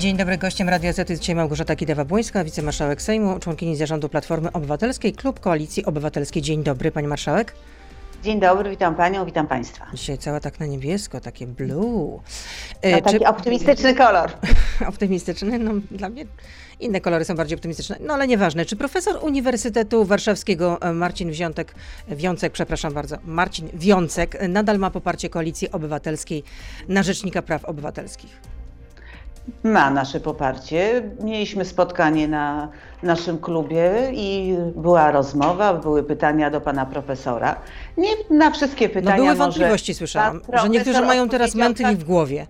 Dzień dobry, gościem Radia Z jest dzisiaj Małgorzata Kidawa-Błońska, wicemarszałek Sejmu, członkini zarządu Platformy Obywatelskiej, Klub Koalicji Obywatelskiej. Dzień dobry, pani marszałek. Dzień dobry, witam panią, witam państwa. Dzisiaj cała tak na niebiesko, takie blue. E, no, taki czy... optymistyczny kolor. optymistyczny, no dla mnie inne kolory są bardziej optymistyczne. No ale nieważne, czy profesor Uniwersytetu Warszawskiego e, Marcin Wziątek, Wiącek, przepraszam bardzo, Marcin Wiącek nadal ma poparcie Koalicji Obywatelskiej na Rzecznika Praw Obywatelskich? Ma nasze poparcie. Mieliśmy spotkanie na naszym klubie i była rozmowa, były pytania do pana profesora. Nie na wszystkie pytania. No były wątpliwości, słyszałam, że niektórzy mają teraz mętli w głowie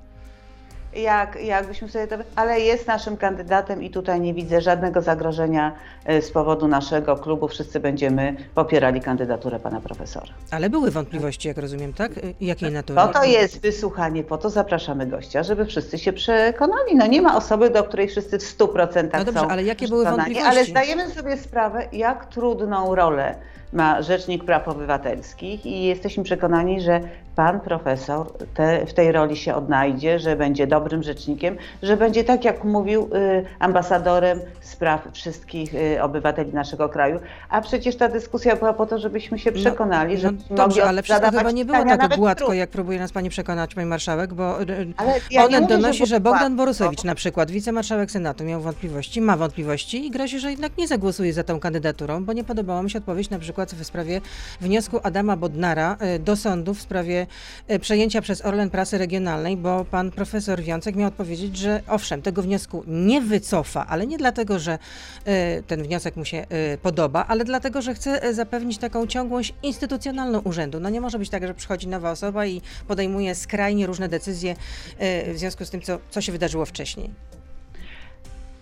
jak, jakbyśmy sobie to. Ale jest naszym kandydatem i tutaj nie widzę żadnego zagrożenia e, z powodu naszego klubu. Wszyscy będziemy popierali kandydaturę pana profesora. Ale były wątpliwości, jak rozumiem, tak? Jakiej natury? Po to jest wysłuchanie, po to zapraszamy gościa, żeby wszyscy się przekonali. No nie ma osoby, do której wszyscy w 100% no dobrze, ale jakie były wątpliwości? Ale zdajemy sobie sprawę, jak trudną rolę ma Rzecznik Praw Obywatelskich i jesteśmy przekonani, że pan profesor te, w tej roli się odnajdzie, że będzie dobrym rzecznikiem, że będzie tak jak mówił y, ambasadorem spraw wszystkich y, obywateli naszego kraju. A przecież ta dyskusja była po to, żebyśmy się no, przekonali, no, że no, dobrze, ale wszystko chyba nie było tak gładko, jak próbuje nas pani przekonać, pani marszałek, bo y, ale ja Onet donosi, że, że Bogdan Borusewicz na przykład, wicemarszałek Senatu, miał wątpliwości, ma wątpliwości i grozi, że jednak nie zagłosuje za tą kandydaturą, bo nie podobała mi się odpowiedź na przykład w sprawie wniosku Adama Bodnara do sądu w sprawie E, przejęcia przez Orlen prasy regionalnej, bo pan profesor Wiącek miał odpowiedzieć, że owszem, tego wniosku nie wycofa, ale nie dlatego, że e, ten wniosek mu się e, podoba, ale dlatego, że chce zapewnić taką ciągłość instytucjonalną urzędu. No nie może być tak, że przychodzi nowa osoba i podejmuje skrajnie różne decyzje w związku z tym, co, co się wydarzyło wcześniej.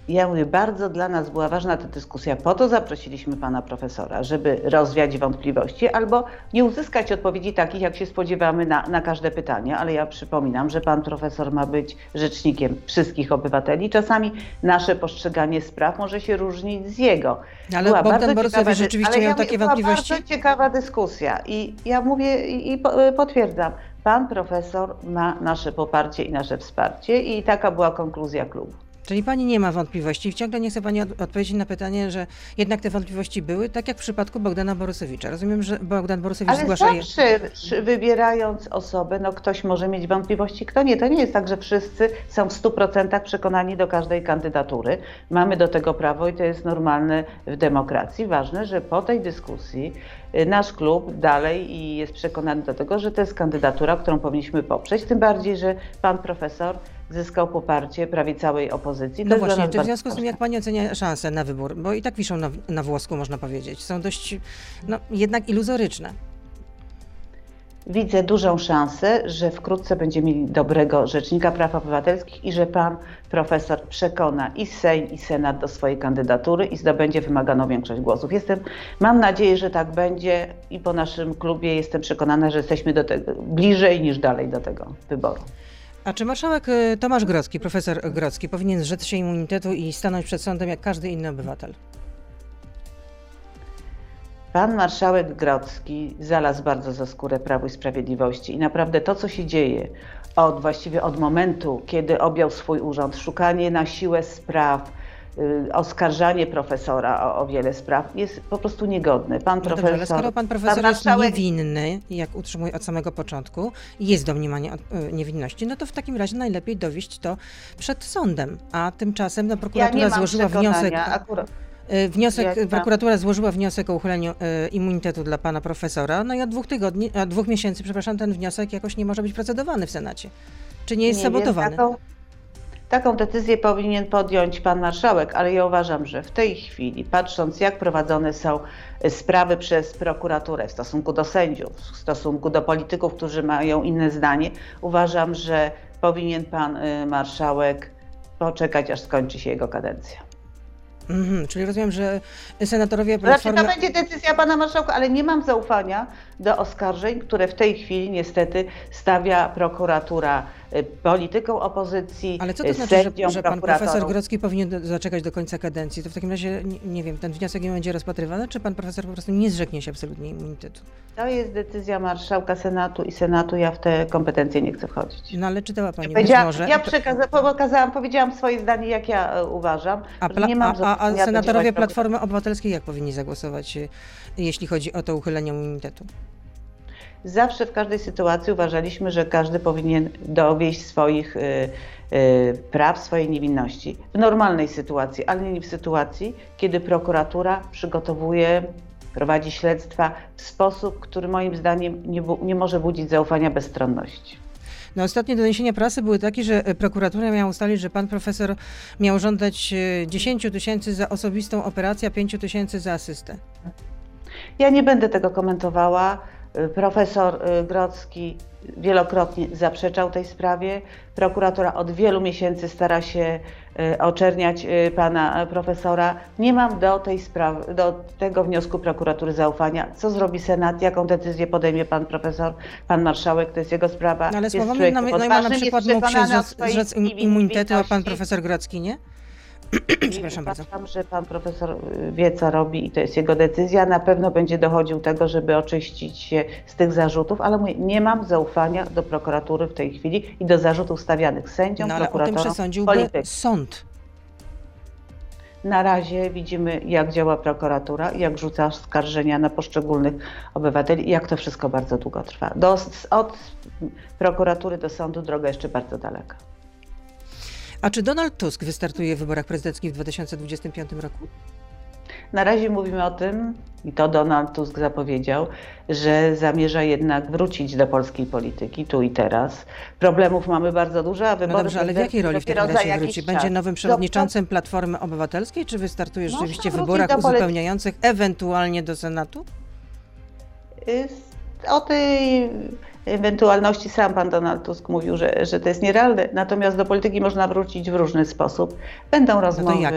Ja mówię, bardzo dla nas była ważna ta dyskusja. Po to zaprosiliśmy pana profesora, żeby rozwiać wątpliwości albo nie uzyskać odpowiedzi takich, jak się spodziewamy na, na każde pytanie. Ale ja przypominam, że pan profesor ma być rzecznikiem wszystkich obywateli. Czasami nasze postrzeganie spraw może się różnić z jego. Ale była Bogdan Borusewicz rzeczywiście ale miał ja takie była wątpliwości? bardzo ciekawa dyskusja i ja mówię i potwierdzam. Pan profesor ma nasze poparcie i nasze wsparcie i taka była konkluzja klubu. Czyli pani nie ma wątpliwości. Ciągle nie chce pani od odpowiedzieć na pytanie, że jednak te wątpliwości były, tak jak w przypadku Bogdana Borusewicza. Rozumiem, że Bogdan Borusewicz Ale zgłasza je. zawsze wybierając osobę, no ktoś może mieć wątpliwości, kto nie. To nie jest tak, że wszyscy są w 100% przekonani do każdej kandydatury. Mamy do tego prawo i to jest normalne w demokracji. Ważne, że po tej dyskusji y, nasz klub dalej i jest przekonany do tego, że to jest kandydatura, którą powinniśmy poprzeć. Tym bardziej, że pan profesor zyskał poparcie prawie całej opozycji. To no właśnie, czy w związku z tym, jak Pani ocenia szanse na wybór, bo i tak wiszą na, na włosku, można powiedzieć, są dość no, jednak iluzoryczne. Widzę dużą szansę, że wkrótce będziemy mieli dobrego rzecznika praw obywatelskich i że pan profesor przekona i Sejm, i Senat do swojej kandydatury i zdobędzie wymaganą większość głosów. Jestem, mam nadzieję, że tak będzie i po naszym klubie jestem przekonana, że jesteśmy do tego bliżej niż dalej do tego wyboru. A czy marszałek y, Tomasz Grocki, profesor Grocki, powinien zrzec się immunitetu i stanąć przed sądem jak każdy inny obywatel? Pan marszałek Grocki znalazł bardzo za skórę Prawo i Sprawiedliwości i naprawdę to, co się dzieje od właściwie od momentu, kiedy objął swój urząd, szukanie na siłę spraw, oskarżanie profesora o, o, wiele spraw jest po prostu niegodne. Pan no profesor, dobrze, skoro pan profesor pan jest marszałek... niewinny, jak utrzymuje od samego początku, jest domniemanie y, niewinności, no to w takim razie najlepiej dowieść to przed sądem. A tymczasem no, prokuratura ja złożyła wniosek. Akurat. Y, wniosek, prokuratura złożyła wniosek o uchyleniu immunitetu dla pana profesora, no i od dwóch tygodni, od dwóch miesięcy, przepraszam, ten wniosek jakoś nie może być procedowany w Senacie. Czy nie jest nie sabotowany? Wiem, taką, Taką decyzję powinien podjąć pan marszałek, ale ja uważam, że w tej chwili, patrząc jak prowadzone są sprawy przez prokuraturę w stosunku do sędziów, w stosunku do polityków, którzy mają inne zdanie, uważam, że powinien pan y, marszałek poczekać, aż skończy się jego kadencja. Mhm, czyli rozumiem, że senatorowie Platformy... Znaczy to będzie decyzja pana marszałka, ale nie mam zaufania do oskarżeń, które w tej chwili niestety stawia prokuratura y, polityką opozycji, Ale co to y, znaczy, że, że pan profesor. Grodzki powinien zaczekać do końca kadencji? To w takim razie, nie, wiem, ten wniosek nie będzie rozpatrywany, czy pan profesor po prostu nie zrzeknie się absolutnie immunitetu? To jest decyzja marszałka Senatu i Senatu, ja w te kompetencje nie chcę wchodzić. No ale czytała pani Powiedziałam, może... ja przekaza, pokazałam, powiedziałam swoje zdanie, jak ja e, uważam. A, pla- nie mam a, a, senatorowie Platformy Obywatelskiej jak powinni zagłosować, y, jeśli chodzi o to uchylenie immunitetu? Zawsze w każdej sytuacji uważaliśmy, że każdy powinien dowieść swoich y, y, praw, swojej niewinności. W normalnej sytuacji, ale nie w sytuacji, kiedy prokuratura przygotowuje, prowadzi śledztwa w sposób, który moim zdaniem nie, nie może budzić zaufania bezstronności. No, ostatnie doniesienia prasy były takie, że e, prokuratura miała ustalić, że pan profesor miał żądać e, 10 tysięcy za osobistą operację, a 5 tysięcy za asystę. Ja nie będę tego komentowała. Y, Profesor y, Grodzki wielokrotnie zaprzeczał tej sprawie. Prokuratura od wielu miesięcy stara się y, oczerniać pana profesora. Nie mam do tej sprawy, do tego wniosku prokuratury zaufania. Co zrobi Senat, jaką decyzję podejmie pan profesor, pan marszałek, to jest jego sprawa. No, ale słowami Neumann na przykład mógł się zrzec, zrzec immunitetu, a pan profesor Grodzki nie? Przepraszam bardzo. Uważam, że pan profesor y, wie, co robi i to jest jego decyzja. Na pewno będzie dochodził tego, żeby oczyścić się z tych zarzutów, ale mówię, nie mam zaufania do prokuratury w tej chwili i do zarzutów stawianych sędziom, No ale o tym przesądziłby politykom. sąd. Na razie widzimy, jak działa prokuratura, jak rzuca oskarżenia na poszczególnych obywateli i jak to wszystko bardzo długo trwa. Do, od prokuratury do sądu droga jeszcze bardzo daleka. A czy Donald Tusk wystartuje w wyborach prezydenckich w 2025 roku? Na razie mówimy o tym, i to Donald Tusk zapowiedział, że zamierza jednak wrócić do polskiej polityki tu i teraz. Problemów mamy bardzo dużo, a No wybory dobrze, ale w jakiej roli w takim razie wróci? czas. Będzie nowym Do- przewodniczącym Platformy Obywatelskiej, czy wystartuje rzeczywiście w wyborach do uzupełniających, ewentualnie do Senatu? Y, O tej ewentualności sam pan Donald Tusk mówił, że, że to jest nierealne, natomiast do polityki można wrócić w różny sposób. Będą rozmowy, jaki?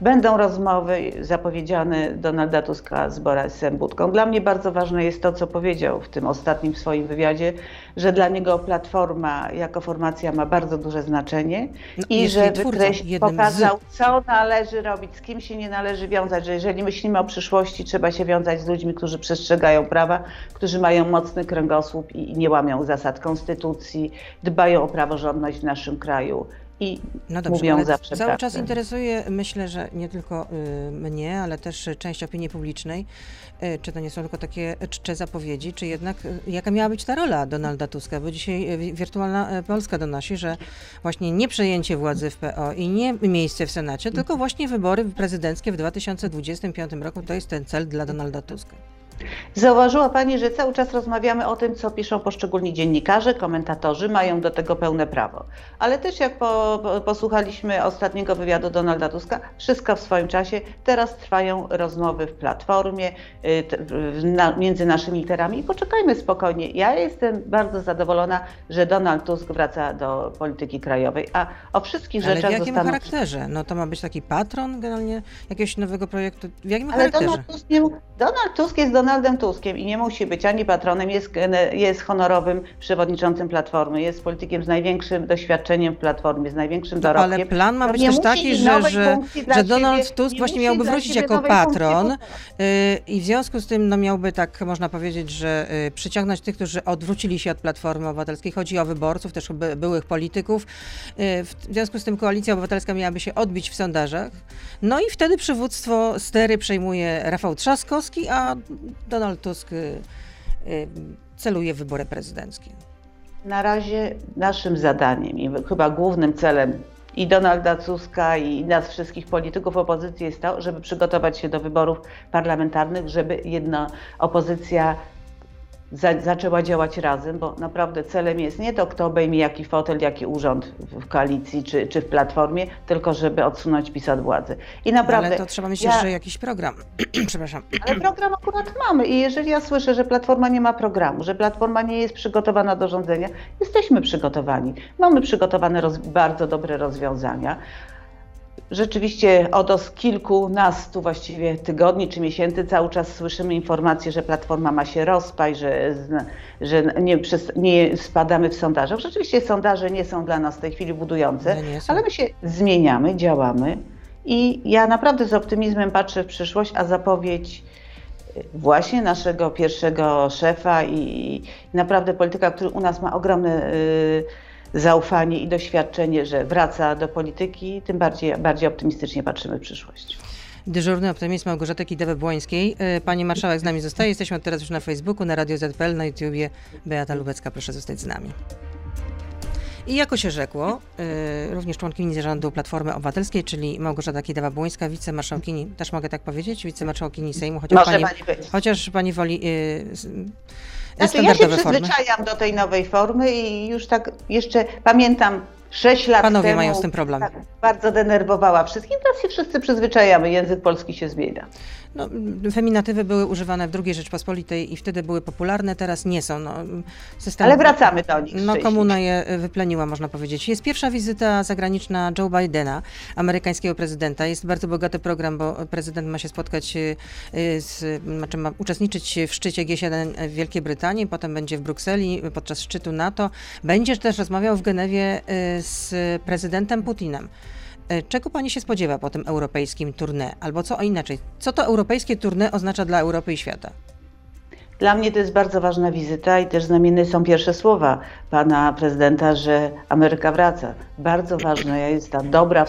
Będą rozmowy zapowiedziane Donalda Tuska z Borysem Budką. Dla mnie bardzo ważne jest to, co powiedział w tym ostatnim swoim wywiadzie, że dla niego Platforma jako formacja ma bardzo duże znaczenie No, i że wykreś, pokazał, co należy robić, z kim się nie należy wiązać, że jeżeli myślimy o przyszłości, trzeba się wiązać z ludźmi, którzy przestrzegają prawa, którzy mają mocny kręgosłup i nie łamią zasad konstytucji, dbają o praworządność w naszym kraju i No dobrze, mówią zawsze cały prawdę. czas interesuje, myślę, że nie tylko y, mnie, ale też część opinii publicznej, y, czy to nie są tylko takie czcze zapowiedzi, czy jednak y, jaka miała być ta rola Donalda Tuska, bo dzisiaj wi- Wirtualna Polska donosi, że właśnie nie przejęcie władzy w PO i nie miejsce w Senacie, tylko właśnie wybory prezydenckie w 2025 roku to jest ten cel dla Donalda Tuska. Zauważyła Pani, że cały czas rozmawiamy o tym, co piszą poszczególni dziennikarze, komentatorzy, mają do tego pełne prawo. Ale też jak po, po, posłuchaliśmy ostatniego wywiadu Donalda Tuska, wszystko w swoim czasie. Teraz trwają rozmowy w Platformie, y, t- w- na, między naszymi literami i poczekajmy spokojnie. Ja jestem bardzo zadowolona, że Donald Tusk wraca do polityki krajowej, a o wszystkich Ale w rzeczach jakim zostaną... charakterze? No to ma być taki patron generalnie jakiegoś nowego projektu? W jakim Ale charakterze? Donald Tusk, nie, Donald Tusk jest Donaldem Tuskiem i nie musi być ani patronem, jest, jest honorowym przewodniczącym Platformy, jest politykiem z największym doświadczeniem w Platformie, z największym dorobkiem. ale plan ma być nie też taki, że, że, że siebie, Donald Tusk nie właśnie miałby wrócić siebie jako patron yy, i w związku z tym no, miałby tak, można powiedzieć, że yy, przyciągnąć tych, którzy odwrócili się od Platformy Obywatelskiej. Chodzi o wyborców, też by, byłych polityków. Yy, w związku z tym Koalicja Obywatelska miałaby się odbić w sondażach. No i wtedy przywództwo stery przejmuje Rafał Trzaskowski, a Donald Tusk yy, yy, celuje w wybory prezydenckie. Na razie naszym zadaniem i chyba głównym celem i Donalda Tuska i nas wszystkich polityków opozycji jest to, żeby przygotować się do wyborów parlamentarnych, żeby jedna opozycja za, zaczęła działać razem, bo naprawdę celem jest nie to, kto obejmie jaki fotel, jaki urząd w, koalicji czy, czy w platformie, tylko żeby odsunąć PiS od władzy. I naprawdę. Ale to trzeba mieć ja- jeszcze jakiś program. Przepraszam. ale program akurat mamy i jeżeli ja słyszę, że Platforma nie ma programu, że Platforma nie jest przygotowana do rządzenia, jesteśmy przygotowani. Mamy przygotowane roz, bardzo dobre rozwiązania. Rzeczywiście od kilkunastu właściwie tygodni czy miesięcy cały czas słyszymy informacje, że Platforma ma się rozpaść, że, że nie, nie spadamy w sondażach. Rzeczywiście sondaże nie są dla nas w tej chwili budujące, ale my się zmieniamy, działamy i ja naprawdę z optymizmem patrzę w przyszłość, a zapowiedź właśnie naszego pierwszego szefa i naprawdę polityka, który u nas ma ogromne y, zaufanie i doświadczenie, że wraca do polityki, tym bardziej, bardziej optymistycznie patrzymy w przyszłość. Dyżurny optymizm Małgorzaty Kidawy-Błońskiej. Y, pani marszałek z nami zostaje. Jesteśmy teraz już na Facebooku, na Radio ZPL, na YouTubie. Beata Lubecka, proszę zostać z nami. I jako się rzekło, y, również członkini zarządu Platformy Obywatelskiej, czyli Małgorzata Kidawa-Błońska, wicemarszałkini, też mogę tak powiedzieć, wicemarszałkini Sejmu, chociaż, Może pani, pani chociaż pani woli y, znaczy, ja się przyzwyczajam formy. do tej nowej formy i już tak jeszcze pamiętam 6 lat Panowie temu, mają z tym problem. Tak, bardzo denerwowała wszystkich. Teraz się wszyscy przyzwyczajamy, język polski się zmienia. No, feminatywy były używane w II Rzeczpospolitej i wtedy były popularne, teraz nie są. No, system, Ale wracamy do nich. No, komuna je wypleniła, można powiedzieć. Jest pierwsza wizyta zagraniczna Joe Bidena, amerykańskiego prezydenta. Jest bardzo bogaty program, bo prezydent ma się spotkać, y, z, znaczy ma uczestniczyć w szczycie G7 w Wielkiej Brytanii, potem będzie w Brukseli podczas szczytu NATO. Będzie też rozmawiał w Genewie y, z prezydentem Putinem. E, czego pani się spodziewa po tym europejskim tournée? Albo co inaczej, co to europejskie tournée oznacza dla Europy i świata? Dla mnie to jest bardzo ważna wizyta i też znamienne są pierwsze słowa pana prezydenta, że Ameryka wraca. Bardzo ważna jest ta dobra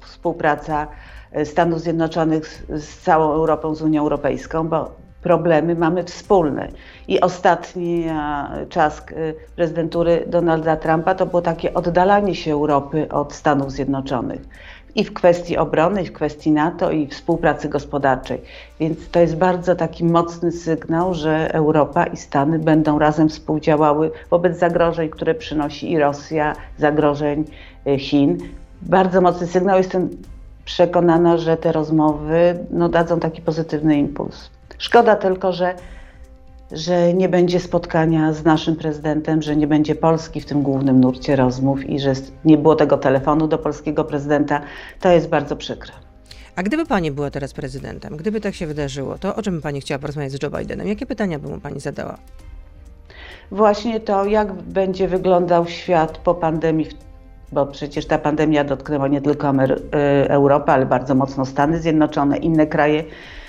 współpraca e, Stanów Zjednoczonych z, z całą Europą, z Unią Europejską, bo problemy mamy wspólne. I ostatni czas y, prezydentury Donalda Trumpa to było takie oddalanie się Europy od Stanów Zjednoczonych. I w kwestii obrony, i w kwestii NATO, i współpracy gospodarczej. Więc to jest bardzo taki mocny sygnał, że Europa i Stany będą razem współdziałały wobec zagrożeń, które przynosi i Rosja, zagrożeń y, Chin. Bardzo mocny sygnał. Jestem przekonana, że te rozmowy no, dadzą taki pozytywny impuls. Szkoda tylko, że, że nie będzie spotkania z naszym prezydentem, że nie będzie Polski w tym głównym nurcie rozmów i że nie było tego telefonu do polskiego prezydenta. To jest bardzo przykre. A gdyby pani była teraz prezydentem, gdyby tak się wydarzyło, to o czym by pani chciała porozmawiać z Joe Bidenem? Jakie pytania by mu pani zadała? Właśnie to, jak będzie wyglądał świat po pandemii, bo przecież ta pandemia dotknęła nie tylko Amery Europę, ale bardzo mocno Stany Zjednoczone, inne kraje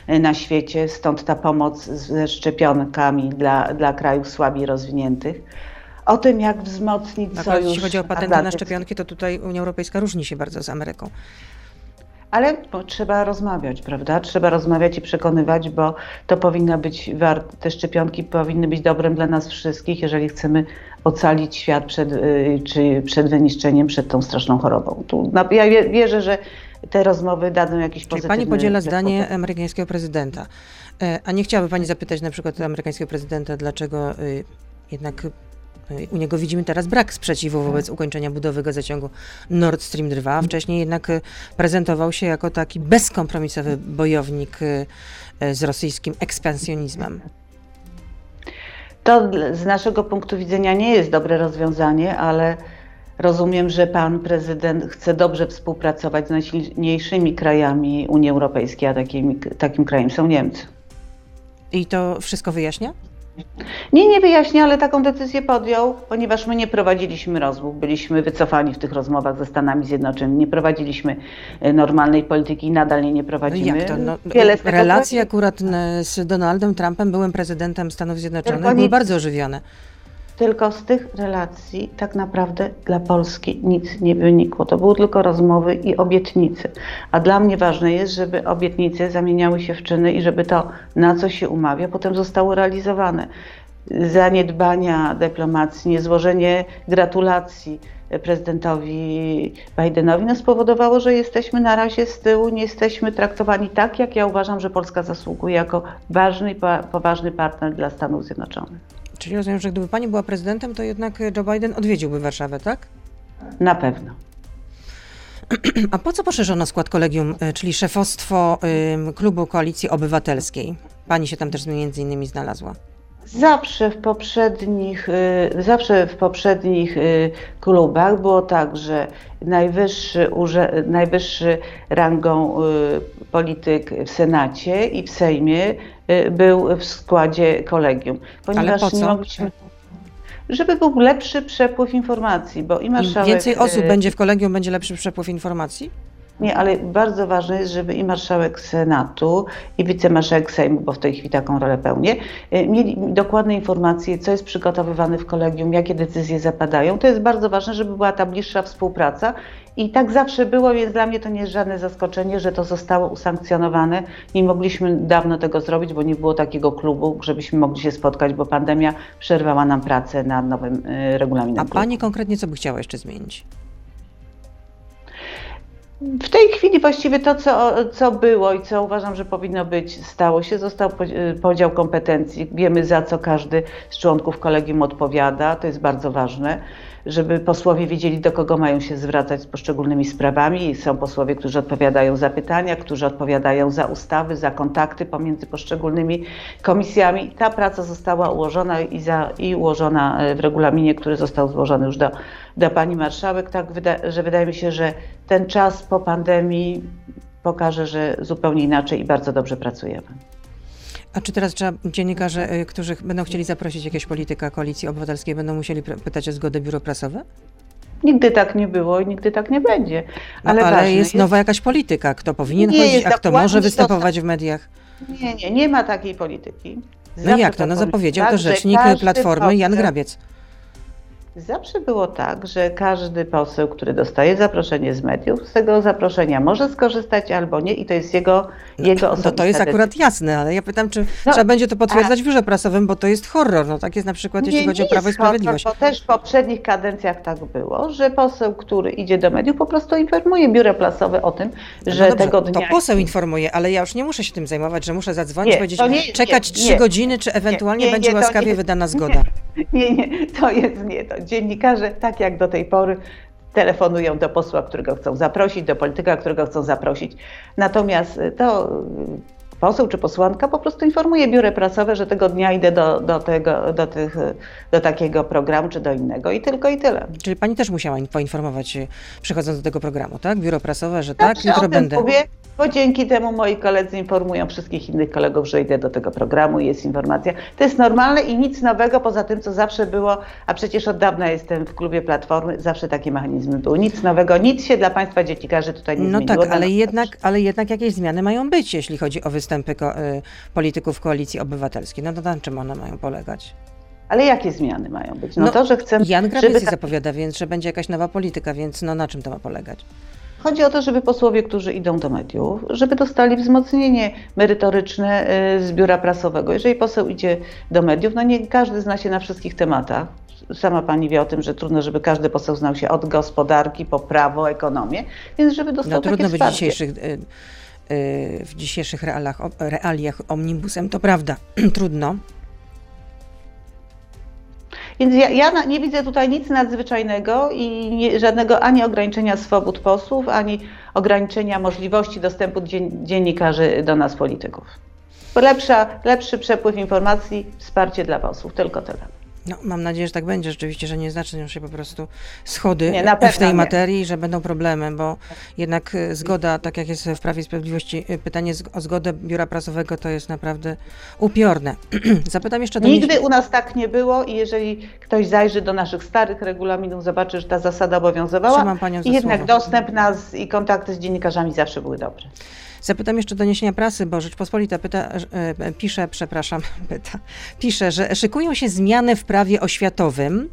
na świecie, stąd ta pomoc ze szczepionkami dla, dla krajów słabiej rozwiniętych. O tym, jak wzmocnić tak, sojusz Jeśli chodzi o patenty na szczepionki, to tutaj Unia Europejska różni się bardzo z Ameryką. Ale trzeba rozmawiać, prawda? Trzeba rozmawiać i przekonywać, bo to powinno być, te szczepionki powinny być dobrem dla nas wszystkich, jeżeli chcemy ocalić świat przed, y, czy przed wyniszczeniem, przed tą straszną chorobą. Tu, ja wierzę, że te rozmowy dadzą jakiś Czyli pozytywny Pani podziela zdanie amerykańskiego prezydenta. E, a nie chciałaby Pani zapytać na przykład amerykańskiego prezydenta, dlaczego y, jednak y, u niego widzimy teraz brak sprzeciwu wobec ukończenia budowy gazociągu Nord Stream 2. Wcześniej jednak y, prezentował się jako taki bezkompromisowy bojownik z rosyjskim ekspansjonizmem. To z naszego punktu widzenia nie jest dobre rozwiązanie, ale Rozumiem, że pan prezydent chce dobrze współpracować z najsilniejszymi krajami Unii Europejskiej, a takim, takim krajem są Niemcy. I to wszystko wyjaśnia? Nie, nie wyjaśnia, ale taką decyzję podjął, ponieważ my nie prowadziliśmy rozmów, byliśmy wycofani w tych rozmowach ze Stanami Zjednoczonymi, nie prowadziliśmy e, normalnej polityki i nadal nie, nie prowadzimy. No jak to? No, Wiele relacje akurat z Donaldem Trumpem, byłym prezydentem Stanów Zjednoczonych, były bardzo ożywione. Tylko z tych relacji tak naprawdę dla Polski nic nie wynikło. To były tylko rozmowy i obietnice. A dla mnie ważne jest, żeby obietnice zamieniały się w czyny i żeby to, na co się umawia, potem zostało realizowane. Zaniedbania dyplomacji, niezłożenie gratulacji prezydentowi Bidenowi no spowodowało, że jesteśmy na razie z tyłu, nie jesteśmy traktowani tak, jak ja uważam, że Polska zasługuje jako ważny i poważny partner dla Stanów Zjednoczonych. Czyli rozumiem, że gdyby pani była prezydentem, to jednak Joe Biden odwiedziłby Warszawę, tak? Na pewno. A po co poszerzono skład kolegium, y, czyli szefostwo klubu Koalicji Obywatelskiej? Pani się tam też między innymi znalazła. Zawsze w poprzednich, y, zawsze w poprzednich y, klubach było tak, że najwyższy, najwyższy rangą y, polityk w Senacie i w Sejmie był w składzie kolegium. Ponieważ nie mogliśmy żeby był lepszy przepływ informacji, bo i marszałek... Więcej osób będzie w kolegium, będzie lepszy przepływ informacji? Nie, ale bardzo ważne jest, żeby i marszałek Senatu, i wicemarszałek Sejmu, bo w tej chwili taką rolę pełnię, y, mieli dokładne informacje, co jest przygotowywane w kolegium, jakie decyzje zapadają. To jest bardzo ważne, żeby była ta bliższa współpraca. I tak zawsze było, więc dla mnie to nie jest żadne zaskoczenie, że to zostało usankcjonowane. Nie mogliśmy dawno tego zrobić, bo nie było takiego klubu, żebyśmy mogli się spotkać, bo pandemia przerwała nam pracę nad nowym y, regulaminem. A klubu. Pani konkretnie co by chciała jeszcze zmienić? W tej chwili właściwie to, co, co było i co uważam, że powinno być, stało się. Został podział kompetencji. Wiemy, za co każdy z członków kolegium odpowiada. To jest bardzo ważne żeby posłowie wiedzieli, do kogo mają się zwracać z poszczególnymi sprawami. Są posłowie, którzy odpowiadają za pytania, którzy odpowiadają za ustawy, za kontakty pomiędzy poszczególnymi komisjami. Ta praca została ułożona i, za, i ułożona e, w regulaminie, który został złożony już do, do pani marszałek. Tak, wyda, że wydaje mi się, że ten czas po pandemii pokaże, że zupełnie inaczej i bardzo dobrze pracujemy. A czy teraz trzeba dziennikarze, y, którzy będą chcieli zaprosić jakiegoś polityka koalicji obywatelskiej, będą musieli pytać o zgodę biuro prasowe? Nigdy tak nie było i nigdy tak nie będzie. No, ale, ale jest, jest nowa jakaś polityka, kto powinien nie chodzić, a kto może występować w mediach. Nie, nie, nie ma takiej polityki. Zawsze no jak to? No zapowiedział to rzecznik Platformy Jan Grabiec. Zawsze było tak, że każdy poseł, który dostaje zaproszenie z mediów, z tego zaproszenia może skorzystać albo nie i to jest jego, no, jego osobista To, to jest akurat jasne, ale ja pytam, czy no, trzeba będzie to potwierdzać a... w biurze prasowym, bo to jest horror. No tak jest na przykład, jeśli nie, chodzi o Prawo i Sprawiedliwość. Horror, bo też w poprzednich kadencjach tak było, że poseł, który idzie do mediów, po prostu informuje biuro prasowe o tym, no że no dobrze, tego dnia... To poseł informuje, ale ja już nie muszę się tym zajmować, że muszę zadzwonić, nie, powiedzieć, nie, czekać trzy godziny, czy ewentualnie będzie łaskawie wydana zgoda. Nie, nie, to jest nie to dziennikarze, tak jak do tej pory, telefonują do posła, którego chcą zaprosić, do polityka, którego chcą zaprosić. Natomiast to poseł czy posłanka po prostu informuje biuro prasowe, że tego dnia idę do, do, tego, do, tych, do takiego programu czy do innego i tylko i tyle. Czyli pani też musiała poinformować przychodząc do tego programu, tak? Biuro prasowe, że tak, jutro o będę. Bo dzięki temu moi koledzy informują wszystkich innych kolegów, że idę do tego programu i jest informacja. To jest normalne i nic nowego poza tym, co zawsze było, a przecież od dawna jestem w klubie Platformy, zawsze takie mechanizmy były. Nic nowego, nic się dla Państwa dziennikarzy tutaj nie no zmieniło. No tak, ale jednak, ale jednak jakieś zmiany mają być, jeśli chodzi o występy ko y, polityków Koalicji Obywatelskiej. No to na czym one mają polegać? Ale jakie zmiany mają być? No, no to, że chcemy... Jan Grabiec tak... zapowiada, więc że będzie jakaś nowa polityka, więc no na czym to ma polegać? Chodzi o to, żeby posłowie, którzy idą do mediów, żeby dostali wzmocnienie merytoryczne y, z biura prasowego. Jeżeli poseł idzie do mediów, no nie każdy zna się na wszystkich tematach. Sama pani wie o tym, że trudno, żeby każdy poseł znał się od gospodarki po prawo, ekonomię, więc żeby dostał no, trudno być dzisiejszych y, y, w dzisiejszych realiach, realiach omnibusem, to prawda, trudno. Więc ja, ja nie widzę tutaj nic nadzwyczajnego i nie, żadnego ani ograniczenia swobód posłów, ani ograniczenia możliwości dostępu dziennikarzy do nas, polityków. Lepsza, lepszy przepływ informacji, wsparcie dla posłów, tylko tyle. No, mam nadzieję, że tak będzie rzeczywiście, że nie zaczną się po prostu schody nie, w tej materii, że będą problemy, bo jednak e, zgoda, tak jak jest w Prawie i Sprawiedliwości, e, pytanie o zgodę biura prasowego to jest naprawdę upiorne. Zapytam jeszcze do Nigdy u nas tak nie było i jeżeli ktoś zajrzy do naszych starych regulaminów, zobaczy, że ta zasada obowiązywała i jednak słowo. dostęp nas i kontakty z dziennikarzami zawsze były dobre. Zapytam jeszcze doniesienia prasy, bo Rzeczpospolita pyta, e, pisze, przepraszam, pyta, pisze, że szykują się zmiany w prawie oświatowym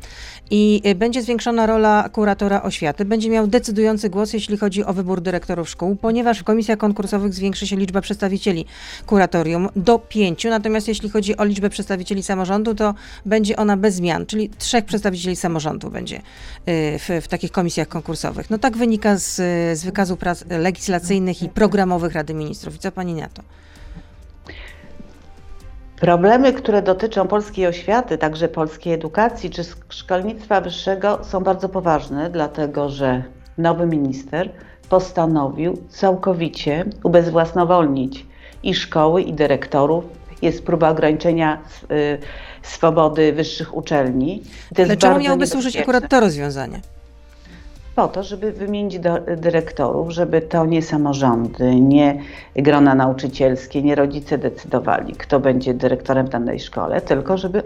i e, będzie zwiększona rola kuratora oświaty. Będzie miał decydujący głos, jeśli chodzi o wybór dyrektorów szkół, ponieważ w komisjach konkursowych zwiększy się liczba przedstawicieli kuratorium do pięciu, natomiast jeśli chodzi o liczbę przedstawicieli samorządu, to będzie ona bez zmian, czyli trzech przedstawicieli samorządu będzie e, w, w takich komisjach konkursowych. No tak wynika z, z wykazu prac legislacyjnych i programowych Rady Ministrów. I co pani na to? Problemy, które dotyczą polskiej oświaty, także polskiej edukacji czy szkolnictwa wyższego są bardzo poważne, dlatego że nowy minister postanowił całkowicie ubezwłasnowolnić i szkoły, i dyrektorów, jest próba ograniczenia y, swobody wyższych uczelni. To Ale czemu miałoby służyć akurat to rozwiązanie? Po to, żeby wymienić do, dyrektorów, żeby to nie samorządy, nie grona nauczycielskie, nie rodzice decydowali, kto będzie dyrektorem danej szkole, tylko żeby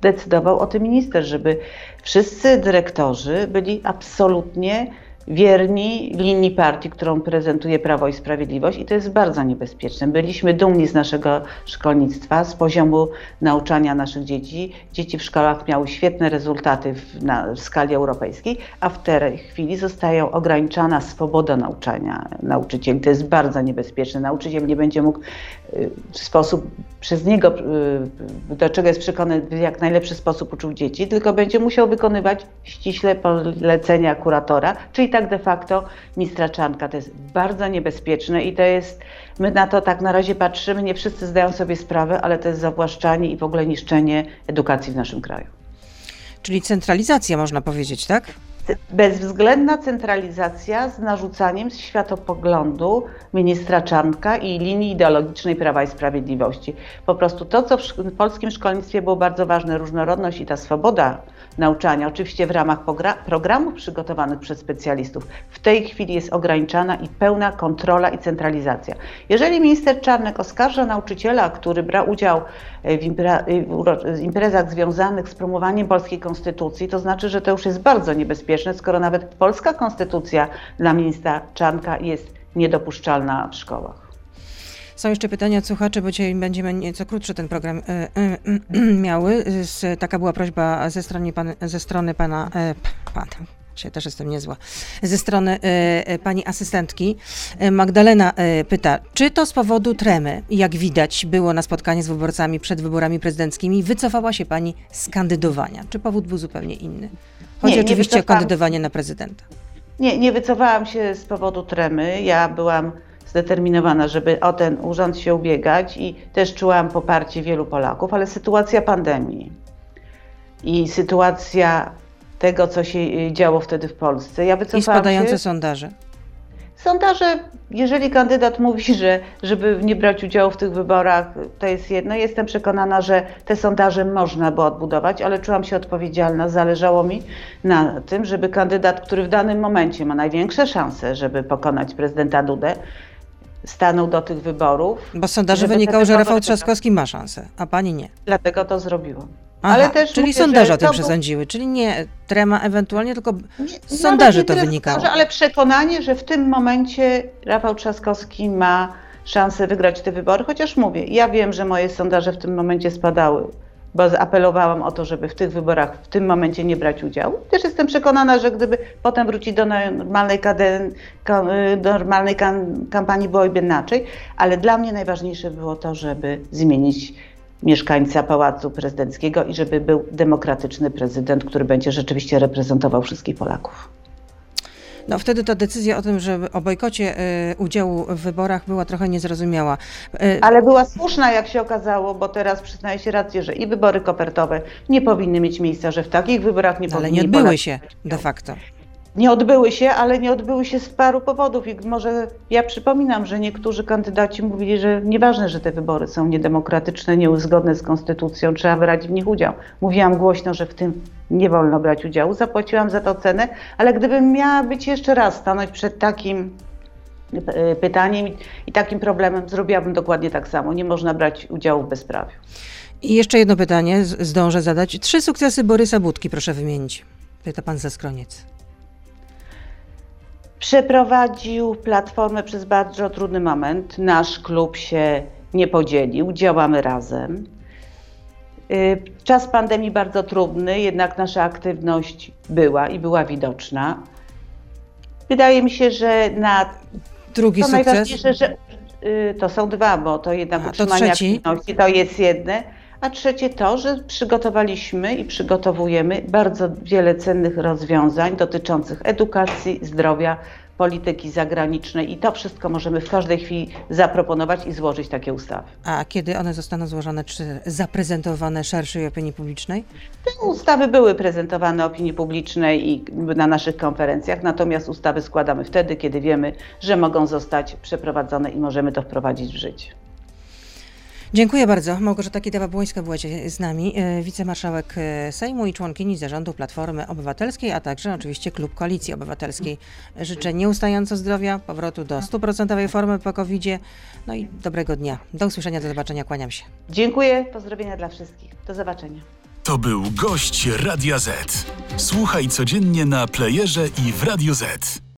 decydował o tym minister, żeby wszyscy dyrektorzy byli absolutnie wierni linii partii, którą prezentuje Prawo i Sprawiedliwość i to jest bardzo niebezpieczne. Byliśmy dumni z naszego szkolnictwa, z poziomu nauczania naszych dzieci. Dzieci w szkołach miały świetne rezultaty w, na, w skali europejskiej, a w tej chwili zostaje ograniczana swoboda nauczania nauczycieli. To jest bardzo niebezpieczne. Nauczyciel nie będzie mógł y, w sposób przez niego, y, do czego jest przekonany, w jak najlepszy sposób uczył dzieci, tylko będzie musiał wykonywać ściśle polecenia kuratora, czyli tak de facto mistrza Czanka. To jest bardzo niebezpieczne i to jest, my na to tak na razie patrzymy, nie wszyscy zdają sobie sprawę, ale to jest zawłaszczanie i w ogóle niszczenie edukacji w naszym kraju. Czyli centralizacja można powiedzieć, tak? bezwzględna centralizacja z narzucaniem światopoglądu ministra Czarnka i linii ideologicznej Prawa i Sprawiedliwości. Po prostu to, co w polskim szkolnictwie było bardzo ważne, różnorodność i ta swoboda nauczania, oczywiście w ramach programów przygotowanych przez specjalistów, w tej chwili jest ograniczana i pełna kontrola i centralizacja. Jeżeli minister Czarnek oskarża nauczyciela, który brał udział w, imprezach związanych z promowaniem polskiej konstytucji, to znaczy, że to już jest bardzo niebezpieczne, skoro nawet polska konstytucja dla ministra Czarnka jest niedopuszczalna w szkołach. Są jeszcze pytania od słuchaczy, bo dzisiaj będziemy nieco krótszy ten program e, e, e, miały. Taka była prośba ze strony, pan, ze strony pana, pana Dzisiaj też jestem niezła. Ze strony pani asystentki Magdalena pyta, czy to z powodu tremy, jak widać było na spotkaniu z wyborcami przed wyborami prezydenckimi, wycofała się pani z kandydowania? Czy powód był zupełnie inny? Chodzi nie, oczywiście nie o kandydowanie na prezydenta. Nie, nie wycofałam się z powodu tremy. Ja byłam zdeterminowana, żeby o ten urząd się ubiegać i też czułam poparcie wielu Polaków, ale sytuacja pandemii i sytuacja tego, co się y, działo wtedy w Polsce. Ja I spadające się... sondaże. Sondaże, jeżeli kandydat mówi, że żeby nie brać udziału w tych wyborach, to jest jedno. Jestem przekonana, że te sondaże można było odbudować, ale czułam się odpowiedzialna. Zależało mi na tym, żeby kandydat, który w danym momencie ma największe szanse, żeby pokonać prezydenta Dudę, stanął do tych wyborów. Bo z sondaży wynikało, że Rafał Trzaskowski ma szansę, a pani nie. Dlatego to zrobiłam. Aha, Ale też czyli mówię, sondaże o tym przesądziły, czyli nie trema ewentualnie, tylko z sondaży to wynikało. ale przekonanie, że w tym momencie Rafał Trzaskowski ma szansę wygrać te wybory, chociaż mówię, ja wiem, że moje sondaże w tym momencie spadały bo apelowałam o to, żeby w tych wyborach w tym momencie nie brać udziału. Też jestem przekonana, że gdyby potem wrócić do normalnej, kaden, do normalnej kampanii, byłoby inaczej, ale dla mnie najważniejsze było to, żeby zmienić mieszkańca Pałacu Prezydenckiego i żeby był demokratyczny prezydent, który będzie rzeczywiście reprezentował wszystkich Polaków. No wtedy ta decyzja o tym, że o bojkocie y, udziału w wyborach była trochę niezrozumiała. Y, Ale była słuszna, jak się okazało, bo teraz przyznaje się rację, że i wybory kopertowe nie powinny mieć miejsca, że w takich wyborach nie Ale powinny... Ale nie odbyły się de facto nie odbyły się, ale nie odbyły się z paru powodów. I może ja przypominam, że niektórzy kandydaci mówili, że nieważne, że te wybory są niedemokratyczne, nieuzgodne z konstytucją, trzeba brać w nich udział. Mówiłam głośno, że w tym nie wolno brać udziału, zapłaciłam za to cenę, ale gdybym miała być jeszcze raz stanąć przed takim e, pytaniem i takim problemem, zrobiłabym dokładnie tak samo. Nie można brać udziału w bezprawiu. I jeszcze jedno pytanie zdążę zadać. Trzy sukcesy Borysa Budki proszę wymienić. Pyta pan Zaskroniec. Przeprowadził platformę przez bardzo trudny moment. Nasz klub się nie podzielił, działamy razem. Y, czas pandemii bardzo trudny, jednak nasza aktywność była i była widoczna. Wydaje mi się, że na drugi to sukces. Najważniejsze, że y, to są dwa, bo to jednak A, utrzymanie to aktywności to jest jedne. A trzecie to, że przygotowaliśmy i przygotowujemy bardzo wiele cennych rozwiązań dotyczących edukacji, zdrowia, polityki zagranicznej i to wszystko możemy w każdej chwili zaproponować i złożyć takie ustawy. A kiedy one zostaną złożone, czy zaprezentowane szerszej opinii publicznej? Te ustawy były prezentowane opinii publicznej i na naszych konferencjach, natomiast ustawy składamy wtedy, kiedy wiemy, że mogą zostać przeprowadzone i możemy to wprowadzić w życie. Dziękuję bardzo. Małgorzata Kidawa-Błońska była z nami, e, wicemarszałek e, Sejmu i członkini zarządu Platformy Obywatelskiej, a także oczywiście Klub Koalicji Obywatelskiej. Życzę nieustająco zdrowia, powrotu do stuprocentowej formy po covid no i dobrego dnia. Do usłyszenia, do zobaczenia, kłaniam się. Dziękuję, pozdrowienia dla wszystkich. Do zobaczenia. To był gość Radia Z. Słuchaj codziennie na playerze i w Radio Z.